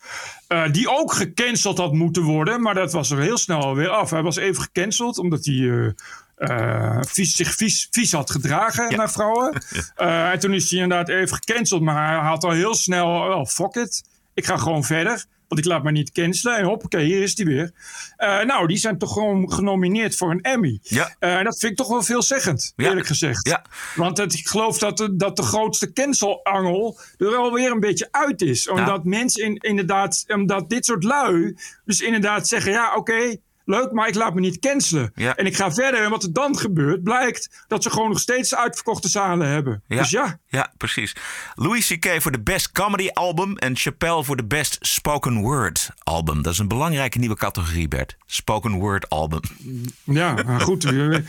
Uh, die ook gecanceld had moeten worden, maar dat was er heel snel alweer af. Hij was even gecanceld omdat hij uh, vies, zich vies, vies had gedragen ja. naar vrouwen. Uh, en toen is hij inderdaad even gecanceld. Maar hij had al heel snel, oh, fuck it. Ik ga gewoon verder. Want ik laat me niet cancelen. En hoppakee, hier is die weer. Eh, nou, die zijn toch gewoon genomineerd voor een Emmy. Ja. Eh, en dat vind ik toch wel veelzeggend, eerlijk gezegd. Ja. Want het, ik geloof dat de, dat de grootste cancelangel er alweer een beetje uit is. Omdat mensen in, inderdaad, omdat dit soort lui dus inderdaad zeggen... ja, oké, leuk, maar ik laat me niet cancelen. Ja. En ik ga verder. En wat er dan gebeurt, blijkt dat ze gewoon nog steeds uitverkochte zalen hebben. Dus ja, Ja, precies. Louis C.K. voor de Best Comedy Album en Chappelle voor de Best Spoken Word Album. Dat is een belangrijke nieuwe categorie, Bert. Spoken Word Album. ja maar goed. Hebben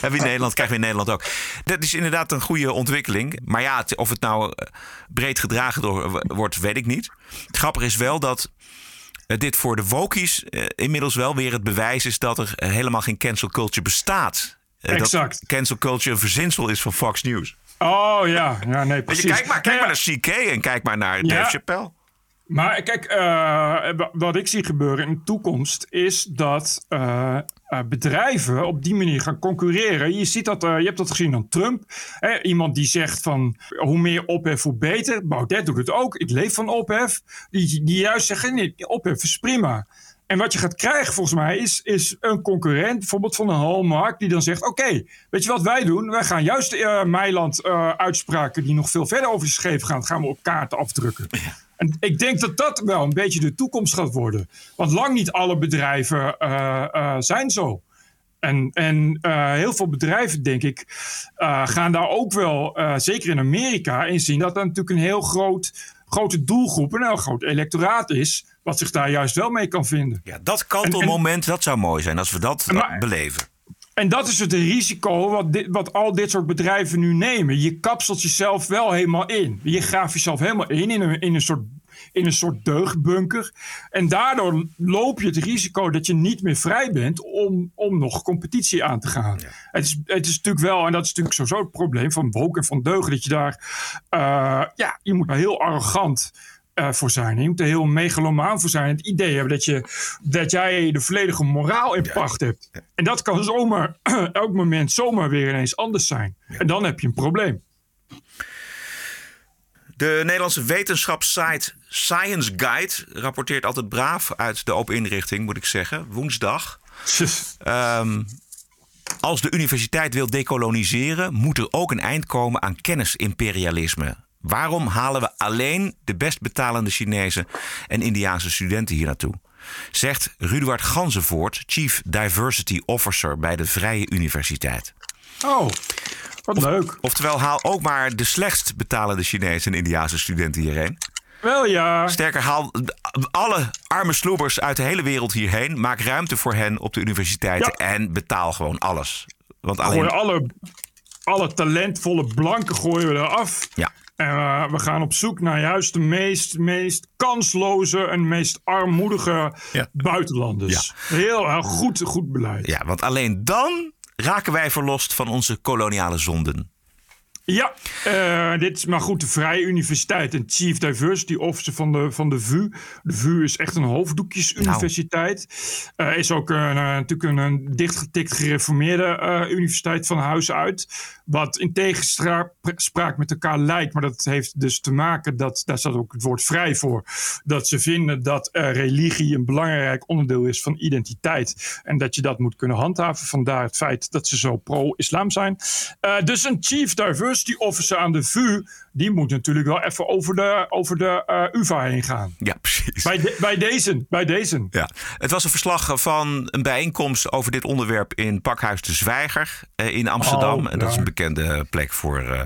we in Nederland, krijgen we in Nederland ook. Dat is inderdaad een goede ontwikkeling. Maar ja, of het nou eh, breed gedragen door, wordt, weet ik niet. Het grappige is wel dat dit voor de wokies eh, inmiddels wel weer het bewijs is dat er eh, helemaal geen cancel culture bestaat. Eh, Exact. Dat cancel culture een verzinsel is van Fox News. Oh ja, ja nee, Weet je, precies. kijk maar, kijk ja, maar naar CK en kijk maar naar Ja. Dave Chappelle. Maar kijk, eh, wa- wat ik zie gebeuren in de toekomst is dat eh, eh, bedrijven op die manier gaan concurreren. Je ziet dat, je hebt dat gezien aan Trump. Hè, iemand die zegt van hoe meer ophef, hoe beter. Baudet doet het ook. Ik leef van ophef. Die, die juist zeggen nee, ophef is prima. En wat je gaat krijgen volgens mij is, is een concurrent, bijvoorbeeld van een Hallmark, die dan zegt: Oké, weet je wat wij doen? Wij gaan juist eh Meiland eh, uitspraken die nog veel verder over scheef gaan, gaan we op kaarten afdrukken. En ik denk dat dat wel een beetje de toekomst gaat worden. Want lang niet alle bedrijven eh, eh, zijn zo. En, en eh, heel veel bedrijven, denk ik, gaan daar ook wel, zeker in Amerika, in zien dat er natuurlijk een heel groot, grote doelgroep, een heel groot electoraat is, wat zich daar juist wel mee kan vinden. Ja, dat kantelmoment, dat zou mooi zijn als we dat Maar- beleven. En dat is het risico wat, dit, wat al dit soort bedrijven nu nemen. Je kapselt jezelf wel helemaal in. Je graaft jezelf helemaal in, in een, in een soort in een soort deugbunker. En daardoor loop je het risico dat je niet meer vrij bent om, om nog competitie aan te gaan. Het, is, het is natuurlijk wel, en dat is natuurlijk sowieso het probleem van woke en van deugen, dat je daar, eh, ja, je moet daar heel arrogant voor zijn. Je moet er heel megalomaan voor zijn. Het idee hebben dat, je, dat jij de volledige moraal in pacht hebt. En dat kan zomaar, elk moment zomaar weer ineens anders zijn. En dan heb je een probleem. De Nederlandse wetenschapssite Science Guide rapporteert altijd braaf uit de open inrichting, moet ik zeggen. Woensdag. Ehm, als de universiteit wil dekoloniseren, moet er ook een eind komen aan kennisimperialisme. Waarom halen we alleen de best betalende Chinese en Indiaanse studenten hier naartoe? Zegt Ruduard Ganzenvoort, Chief Diversity Officer bij de Vrije Universiteit. Oh, wat leuk. Oftewel, haal ook maar de slechtst betalende Chinese en Indiaanse studenten hierheen. Wel ja. Sterker, haal alle arme sloebers uit de hele wereld hierheen. Maak ruimte voor hen op de universiteiten en betaal gewoon alles. Want alleen... Alle, alle talentvolle blanken gooien we eraf. Ja. En eh, we gaan op zoek naar juist de meest, meest kansloze en meest armoedige buitenlanders. Heel, heel goed, goed beleid. Ja, want alleen dan raken wij verlost van onze koloniale zonden. Ja, eh, dit is maar goed de Vrije Universiteit en Chief Diversity Officer van de, van de VU. De VU is echt een hoofddoekjesuniversiteit. Eh is ook een, eh, natuurlijk een, een dichtgetikt gereformeerde universiteit van huis uit. Wat in tegenspraak met elkaar lijkt, maar dat heeft dus te maken, dat, daar staat ook het woord vrij voor, dat ze vinden dat religie een belangrijk onderdeel is van identiteit. En dat je dat moet kunnen handhaven. Vandaar het feit dat ze zo pro-islam zijn. Dus een Chief Diversity Officer aan de VU, die moet natuurlijk wel even over de, over de eh, UvA heen gaan. Ja, precies. Bij, de- bij deze. Bij deze. Ja. Het was een verslag van een bijeenkomst over dit onderwerp in Pakhuis de Zwijger eh, in Amsterdam. Oh, en dat is een bekende plek voor eh,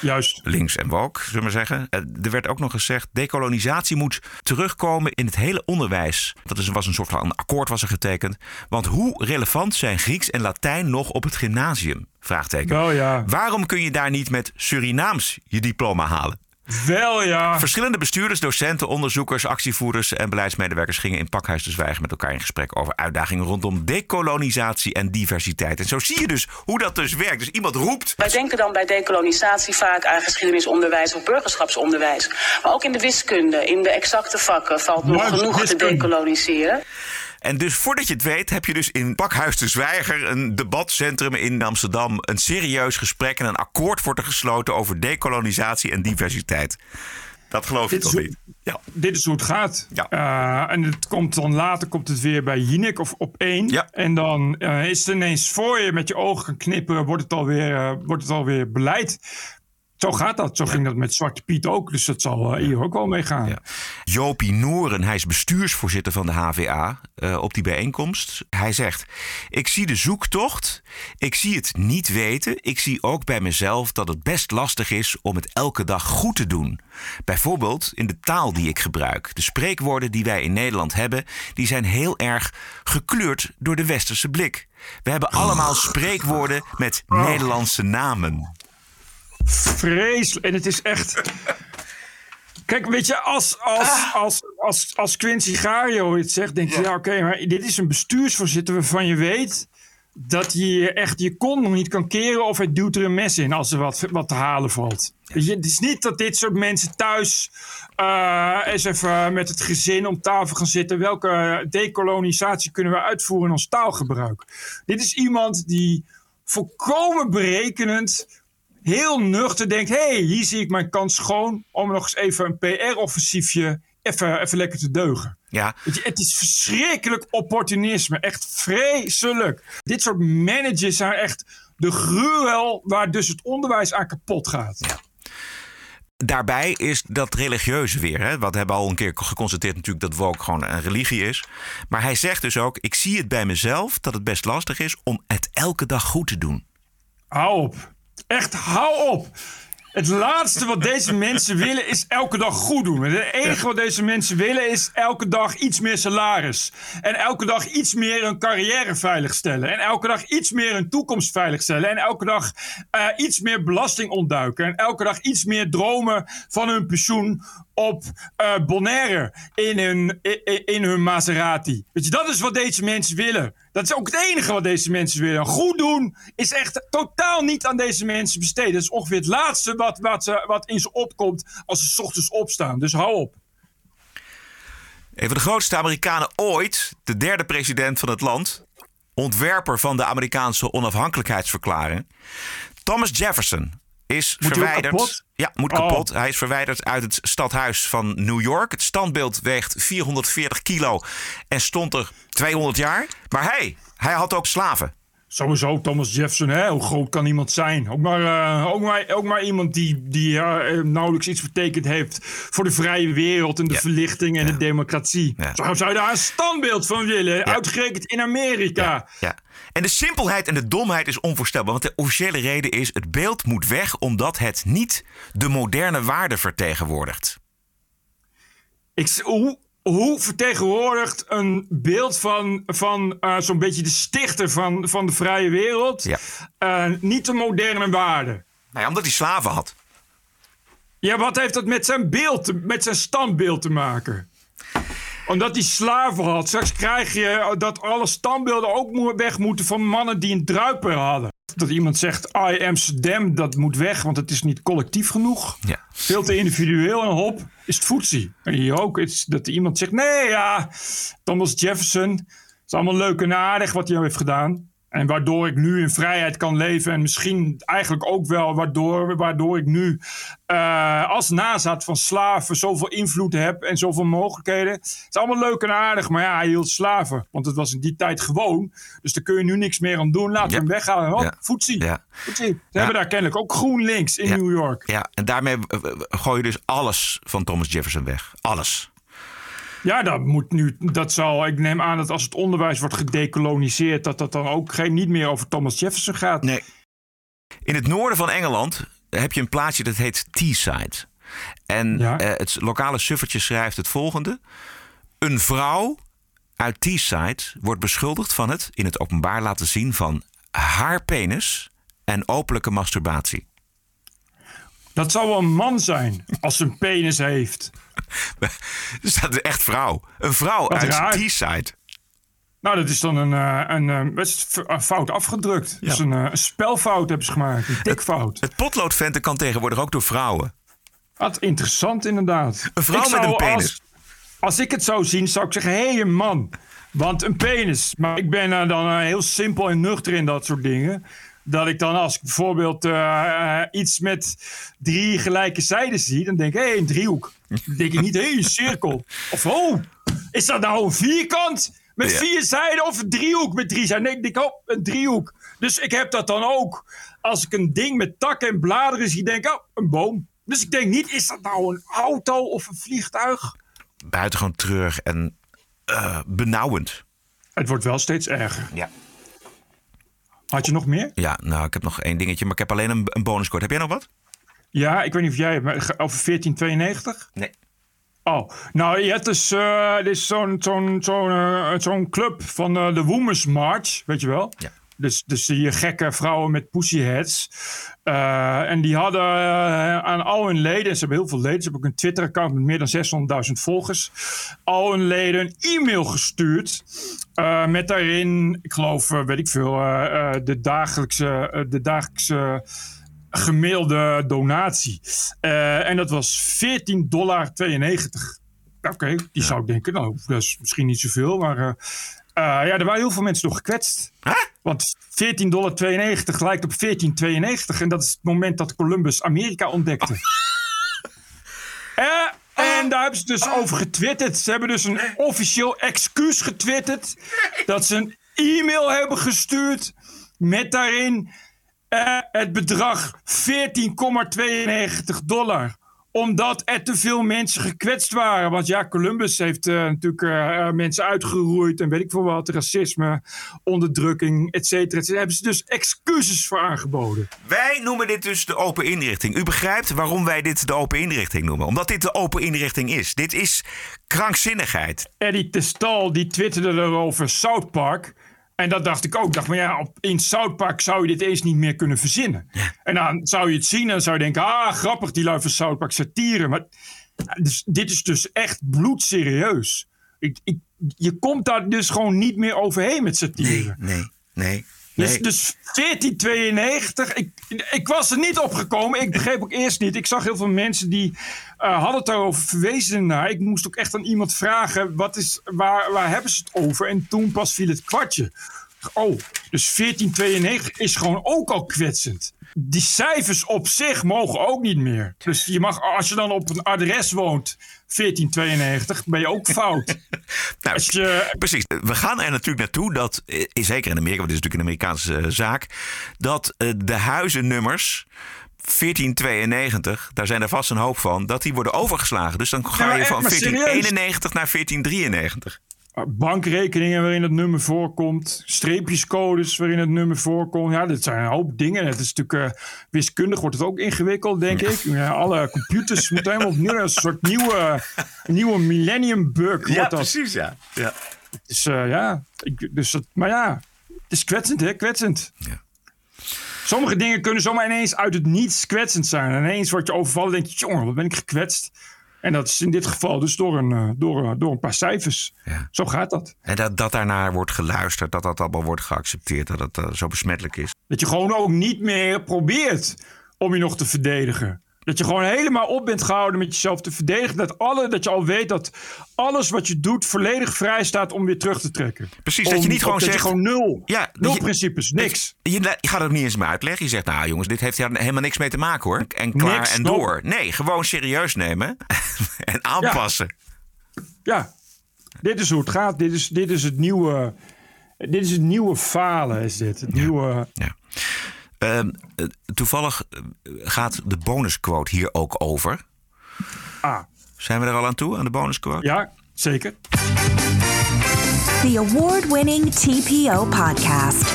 Juist. links en woke, zullen we maar zeggen. Eh, er werd ook nog gezegd, dekolonisatie moet terugkomen in het hele onderwijs. Dat is, was een soort van akkoord was er getekend. Want hoe relevant zijn Grieks en Latijn nog op het gymnasium? Vraagteken. Wel ja. Waarom kun je daar niet met Surinaams je diploma halen? Wel ja. Verschillende bestuurders, docenten, onderzoekers, actievoerders en beleidsmedewerkers gingen in Pakhuis te Zwijgen met elkaar in gesprek over uitdagingen rondom dekolonisatie en diversiteit. En zo zie je dus hoe dat dus werkt. Dus iemand roept. Wij denken dan bij dekolonisatie vaak aan geschiedenisonderwijs of burgerschapsonderwijs. Maar ook in de wiskunde, in de exacte vakken valt nog genoeg te wiskunde. En dus voordat je het weet, heb je dus in Pakhuis de Zwijger, een debatcentrum in Amsterdam, een serieus gesprek en een akkoord wordt er gesloten over dekolonisatie en diversiteit. Dat geloof je Dit toch niet? Ja. Dit is hoe het gaat. Ja. Eh, en het komt dan later komt het weer bij Jinek of op één. Ja. En dan eh, is het ineens voor je met je ogen gaan knipperen, wordt het alweer, eh, wordt het alweer beleid. Zo gaat dat. Zo ging dat met Zwarte Piet ook. Dus dat zal eh, hier ook wel mee gaan. Ja. Jopie Noren, hij is bestuursvoorzitter van de HVA eh, op die bijeenkomst. Hij zegt: Ik zie de zoektocht. Ik zie het niet weten. Ik zie ook bij mezelf dat het best lastig is om het elke dag goed te doen. Bijvoorbeeld in de taal die ik gebruik. De spreekwoorden die wij in Nederland hebben, die zijn heel erg gekleurd door de westerse blik. We hebben allemaal spreekwoorden met Nederlandse namen. Vreselijk. En het is echt. Kijk, weet je, als, als, als, als, als Quincy Gario het zegt, denk je, ja, oké, maar dit is een bestuursvoorzitter waarvan je weet dat je echt je kont nog niet kan keren of hij duwt er een mes in als er wat, wat te halen valt. Je, het is niet dat dit soort mensen thuis eh, eens even met het gezin om tafel gaan zitten. Welke decolonisatie kunnen we uitvoeren in ons taalgebruik? Dit is iemand die volkomen berekenend heel nuchter denkt: hé, hey, hier zie ik mijn kans schoon om nog eens even een PR-offensiefje even, even lekker te deugen. Ja, het is verschrikkelijk opportunisme. Echt vreselijk. Dit soort managers zijn echt de gruwel waar dus het onderwijs aan kapot gaat. Daarbij is dat religieuze weer. Hè? Wat hebben we al een keer geconstateerd natuurlijk dat woke gewoon een religie is. Maar hij zegt dus ook, ik zie het bij mezelf dat het best lastig is om het elke dag goed te doen. Hou op. Echt, hou op. Het laatste wat deze mensen willen is elke dag goed doen. Het enige wat deze mensen willen is elke dag iets meer salaris. En elke dag iets meer hun carrière veiligstellen. En elke dag iets meer hun toekomst veiligstellen. En elke dag eh, iets meer belasting ontduiken. En elke dag iets meer dromen van hun pensioen op eh, Bonaire in hun, in, in hun Maserati. Weet je, dat is wat deze mensen willen. Dat is ook het enige wat deze mensen willen. Goed doen is echt totaal niet aan deze mensen besteed. Dat is ongeveer het laatste wat, wat, wat in ze opkomt als ze ochtends opstaan. Dus hou op. Een van de grootste Amerikanen ooit, de derde president van het land, ontwerper van de Amerikaanse onafhankelijkheidsverklaring, Thomas Jefferson, is Moet verwijderd. kapot? Ja, moet Oh. kapot. Hij is verwijderd uit het stadhuis van New York. Het standbeeld weegt 440 kilo en stond er 200 jaar. Maar hij, hij had ook slaven. Sowieso Thomas Jefferson, hè? hoe groot kan iemand zijn? Ook maar, eh, ook maar, ook maar iemand die, die eh, nauwelijks iets betekend heeft voor de vrije wereld en de verlichting en de democratie. Zo zou je daar een standbeeld van willen, uitgerekend in Amerika. Ja. En de simpelheid en de domheid is onvoorstelbaar. Want de officiële reden is: het beeld moet weg omdat het niet de moderne waarde vertegenwoordigt. Ik, hoe, hoe vertegenwoordigt een beeld van, van eh, zo'n beetje de stichter van, van de vrije wereld eh, niet de moderne waarde? Nou ja, omdat hij slaven had. Ja, wat heeft dat met zijn beeld, met zijn standbeeld te maken? Omdat hij slaven had. Straks krijg je dat alle standbeelden ook weg moeten van mannen die een druiper hadden. Dat iemand zegt, I Amsterdam, dat moet weg, want het is niet collectief genoeg. Ja. Veel te individueel en hop, is het voetzie. En hier ook, is dat iemand zegt, nee ja, Thomas Jefferson, het is allemaal leuk en aardig wat hij heeft gedaan. En waardoor ik nu in vrijheid kan leven. En misschien eigenlijk ook wel waardoor, waardoor ik nu eh, als nazaat van slaven zoveel invloed heb en zoveel mogelijkheden. Het is allemaal leuk en aardig, maar ja, hij hield slaven. Want het was in die tijd gewoon. Dus daar kun je nu niks meer aan doen. Laten we hem weghalen. Hop, Ja. Ja. Ze hebben daar kennelijk ook GroenLinks in. New York. Ja, en daarmee eh, eh, gooi je dus alles van Thomas Jefferson weg. Alles. Ja, dat moet nu. Dat zal. Ik neem aan dat als het onderwijs wordt gedecoloniseerd, dat dat dan ook geen, niet meer over Thomas Jefferson gaat. Nee. In het noorden van Engeland heb je een plaatsje dat heet Teesside. En eh, het lokale suffertje schrijft het volgende. Een vrouw uit Teesside wordt beschuldigd van het in het openbaar laten zien van haar penis en openlijke masturbatie. Dat zou wel een man zijn als ze een penis heeft. Dat is echt vrouw. Een vrouw Wat uit. Teesside. Nou, dat is dan een, eh, een, eh, een fout afgedrukt. Dus een, een spelfout hebben ze gemaakt. Een tikfout. Het potloodventen kan tegenwoordig ook door vrouwen. Wat interessant inderdaad. Een vrouw Ik met een penis. Als, als ik het zou zien, zou ik zeggen: hé, hey, een man. Want een penis. Maar ik ben dan heel simpel en nuchter in dat soort dingen. Dat ik dan als ik bijvoorbeeld eh, eh, iets met drie gelijke zijden zie, dan denk ik, hé, hey, een driehoek. Dan denk ik niet, hé, hey, een cirkel. Of, oh, is dat nou een vierkant met Ja. vier zijden of een driehoek met drie zijden? Nee, ik denk, oh, een driehoek. Dus ik heb dat dan ook. Als ik een ding met takken en bladeren zie, denk ik, oh, een boom. Dus ik denk niet, is dat nou een auto of een vliegtuig? Buitengewoon treurig en eh, benauwend. Het wordt wel steeds erger. Ja. Had je nog meer? Ja, nou, ik heb nog één dingetje, maar ik heb alleen een, een bonuscode. Heb jij nog wat? Ja, ik weet niet of jij hebt, maar over 1492? Nee. Oh, nou, je hebt dus, eh, dit is zo'n zo'n zo'n eh, zo'n club van eh, de Women's March, weet je wel? Ja. Dus, dus die gekke vrouwen met pussyheads. Eh, en die hadden eh, aan al hun leden, ze hebben heel veel leden, ze hebben ook een Twitter-account met meer dan 600.000 volgers, al hun leden een e-mail gestuurd. eh, met daarin, ik geloof, weet ik veel, de dagelijkse, de dagelijkse gemiddelde donatie. En dat was 14,92 dollar. Oké, die zou ik denken, nou, dat is misschien niet zoveel, maar eh, ja, er waren heel veel mensen door gekwetst. Want 14,92 dollar lijkt op 14,92 en dat is het moment dat Columbus Amerika ontdekte. Eh, en daar hebben ze dus over getwitterd. Ze hebben dus een officieel excuus getwitterd. Dat ze een e-mail hebben gestuurd met daarin eh, het bedrag 14,92 dollar omdat er te veel mensen gekwetst waren. Want ja, Columbus heeft eh, natuurlijk eh, mensen uitgeroeid en weet ik veel wat. Racisme, onderdrukking, et cetera. et cetera. Daar hebben ze dus excuses voor aangeboden. Wij noemen dit dus de open inrichting. U begrijpt waarom wij dit de open inrichting noemen. Omdat dit de open inrichting is. Dit is krankzinnigheid. Eddie Testal die twitterde erover South Park. En dat dacht ik ook. Ik dacht, maar ja, op, in South Park zou je dit eens niet meer kunnen verzinnen. En dan zou je het zien en zou je denken... ah, grappig, die lui van South Park satire. Maar dus, dit is dus echt bloedserieus. Ik, ik, je komt daar dus gewoon niet meer overheen met satire. Nee, nee. Dus, nee. dus 1492, ik, ik was er niet op gekomen. Ik begreep ook eerst niet. Ik zag heel veel mensen die eh, hadden het daarover verwezen naar. Ik moest ook echt aan iemand vragen, wat is, waar, waar hebben ze het over? En toen pas viel het kwartje. Oh, dus 1492 is gewoon ook al kwetsend. Die cijfers op zich mogen ook niet meer. Dus je mag, als je dan op een adres woont, 1492, ben je ook fout. Nou, je, Precies. We gaan er natuurlijk naartoe dat, eh, zeker in Amerika, want dit is natuurlijk een Amerikaanse eh, zaak, dat eh, de huizennummers 1492, daar zijn er vast een hoop van, dat die worden overgeslagen. Dus dan ga Ja, je van maar serieus? 1491 naar 1493. Bankrekeningen waarin het nummer voorkomt, streepjescodes waarin het nummer voorkomt. Ja, dit zijn een hoop dingen. Het is natuurlijk uh, wiskundig wordt het ook ingewikkeld, denk ik. Ja, alle computers moeten helemaal opnieuw. Een soort nieuwe, nieuwe millennium bug. Ja, precies, ja. ja. Dus uh, ja, ik, dus dat, maar ja, het is kwetsend, hè? Kwetsend. Ja. Sommige dingen kunnen zomaar ineens uit het niets kwetsend zijn. En ineens word je overvallen en denk je, jongen, wat ben ik gekwetst. En dat is in dit geval dus door een, door, door een paar cijfers. Ja. Zo gaat dat. En dat, dat daarnaar wordt geluisterd, dat dat allemaal wordt geaccepteerd, dat het uh, zo besmettelijk is. Dat je gewoon ook niet meer probeert om je nog te verdedigen. Dat je gewoon helemaal op bent gehouden met jezelf te verdedigen. Dat, alle, dat je al weet dat alles wat je doet volledig vrij staat om weer terug te trekken. Precies, om, dat je niet gewoon dat zegt... Je gewoon nul. Ja, nul je, principes, niks. Je, je, gaat het niet eens meer uitleggen. Je zegt, nou jongens, dit heeft hier helemaal niks mee te maken hoor. En klaar niks, en door. Nee, gewoon serieus nemen en aanpassen. Ja. ja. dit is hoe het gaat. Dit is, dit is het nieuwe... Dit is het nieuwe falen, is dit. Het ja. nieuwe... Ja. Uh, toevallig gaat de bonusquote hier ook over. Ah. Zijn we er al aan toe, aan de bonusquote? Ja, zeker. The award-winning TPO podcast.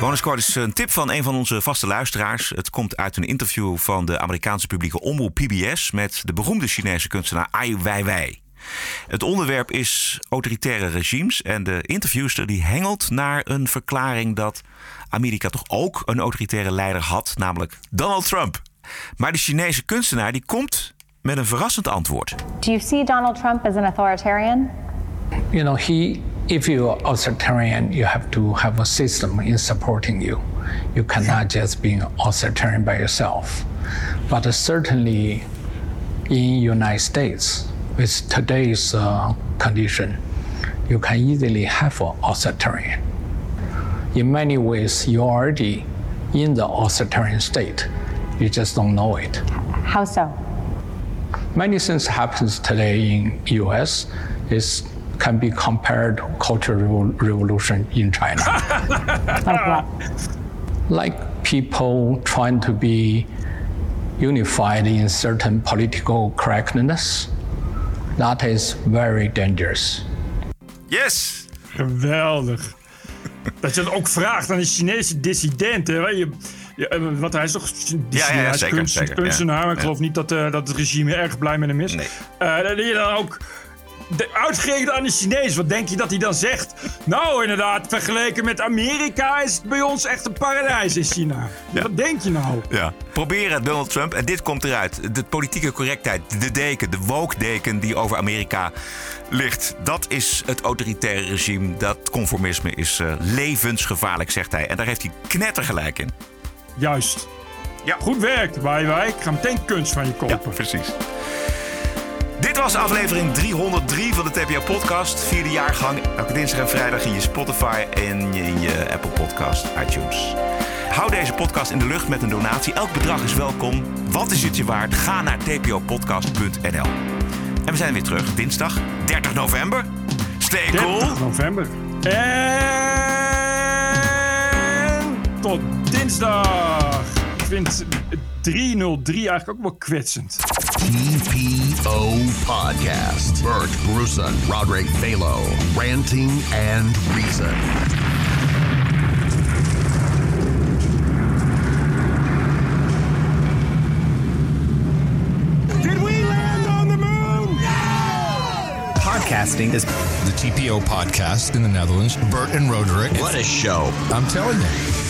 Bonusquote is een tip van een van onze vaste luisteraars. Het komt uit een interview van de Amerikaanse publieke omroep PBS... met de beroemde Chinese kunstenaar Ai Weiwei. Het onderwerp is autoritaire regimes en de interviewster die hengelt naar een verklaring dat Amerika toch ook een autoritaire leider had, namelijk Donald Trump. Maar de Chinese kunstenaar die komt met een verrassend antwoord. Do you see Donald Trump as an authoritarian? You know, he if you're authoritarian, you have to have a system in supporting you. You cannot just be authoritarian by yourself. But certainly in United States with today's uh, condition, you can easily have an authoritarian. in many ways, you're already in the authoritarian state. You just don't know it. How so? Many things happens today in U.S. is can be compared to cultural revolution in China. Like like people trying to be unified in certain political correctness. That is very dangerous. Yes! Geweldig. Dat je dat ook vraagt aan de Chinese dissidenten. hè. Je, je, eh, wat hij is toch dissident, Ja, ja, ja, hij is zeker, kunst- zeker, kunstenaar. ja. Ik geloof niet dat, eh, dat het regime erg blij met hem is. Nee. Eh, dat je dan ook uitgerekend aan de Chinees. Wat denk je dat hij dan zegt? Nou, inderdaad, vergeleken met Amerika is het bij ons echt een paradijs in China. Wat denk je nou? Ja. Proberen Donald Trump, en dit komt eruit. De politieke correctheid, de deken, de woke-deken die over Amerika ligt. Dat is het autoritaire regime. Dat conformisme is eh, levensgevaarlijk, zegt hij. En daar heeft hij knettergelijk in. Juist. Ja. Goed werk, wij wij. Ik ga meteen kunst van je kopen. Ja, precies. Dit was aflevering 303 van de TPO Podcast. Vierde jaargang. Elke dinsdag en vrijdag in je Spotify en in je Apple Podcast, iTunes. Hou deze podcast in de lucht met een donatie. Elk bedrag is welkom. Wat is het je waard? Ga naar tpopodcast.nl. En we zijn weer terug dinsdag 30 november. Stay cool. 30 november. En tot dinsdag. Ik vind 303 eigenlijk ook wel kwetsend. TPO Podcast. Bert Bruson, Roderick Balo, Ranting and Reason. Did we land on the moon? Podcasting is the TPO podcast in the Netherlands. Bert and Roderick. What a show. I'm telling you.